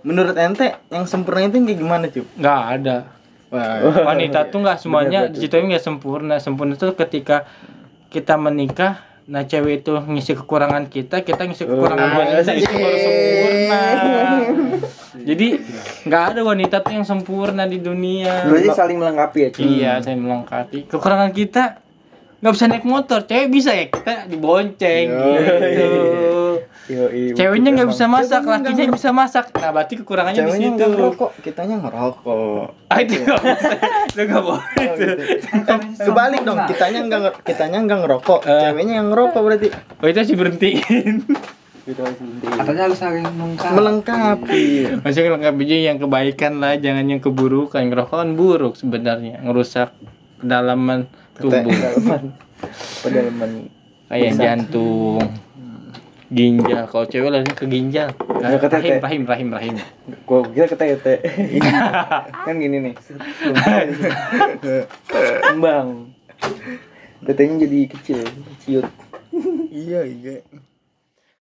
menurut ente yang sempurna itu yang kayak gimana cup nggak ada. Wah, wanita tuh nggak semuanya Bener, bener. diciptain nggak sempurna. Sempurna tuh ketika kita menikah nah cewek itu ngisi kekurangan kita kita ngisi kekurangan Oh, wanita iya. itu baru sempurna. Jadi nggak ada wanita tuh yang sempurna di dunia. Berarti saling melengkapi ya, Ci? iya saya melengkapi. Kekurangan kita nggak bisa naik motor. Cewek bisa ya kita dibonceng Yo, gitu Yoi, ceweknya nggak bisa masak Ceweknya lakinya bisa masak nah berarti kekurangannya di situ ngerokok kitanya ngerokok ah itu nggak boleh. itu nggak boleh Oh, gitu. kebalik dong kitanya nggak kitanya nggak ngerokok Eh. ceweknya yang ngerokok berarti oh itu sih berhentiin Gitu. Katanya harus saling melengkapi. melengkapi Maksudnya aja yang kebaikan lah, jangan yang keburukan. Ngerokok kan buruk sebenarnya, ngerusak kedalaman tubuh. Pedalaman. Pedalaman. Kayak jantung, ginjal. Kalau cewek langsung ke ginjal. Ya, ke rahim, rahim, rahim, rahim. Gua kira ke tete. kan gini nih. Kembang. Tetenya jadi kecil, ciut. iya iya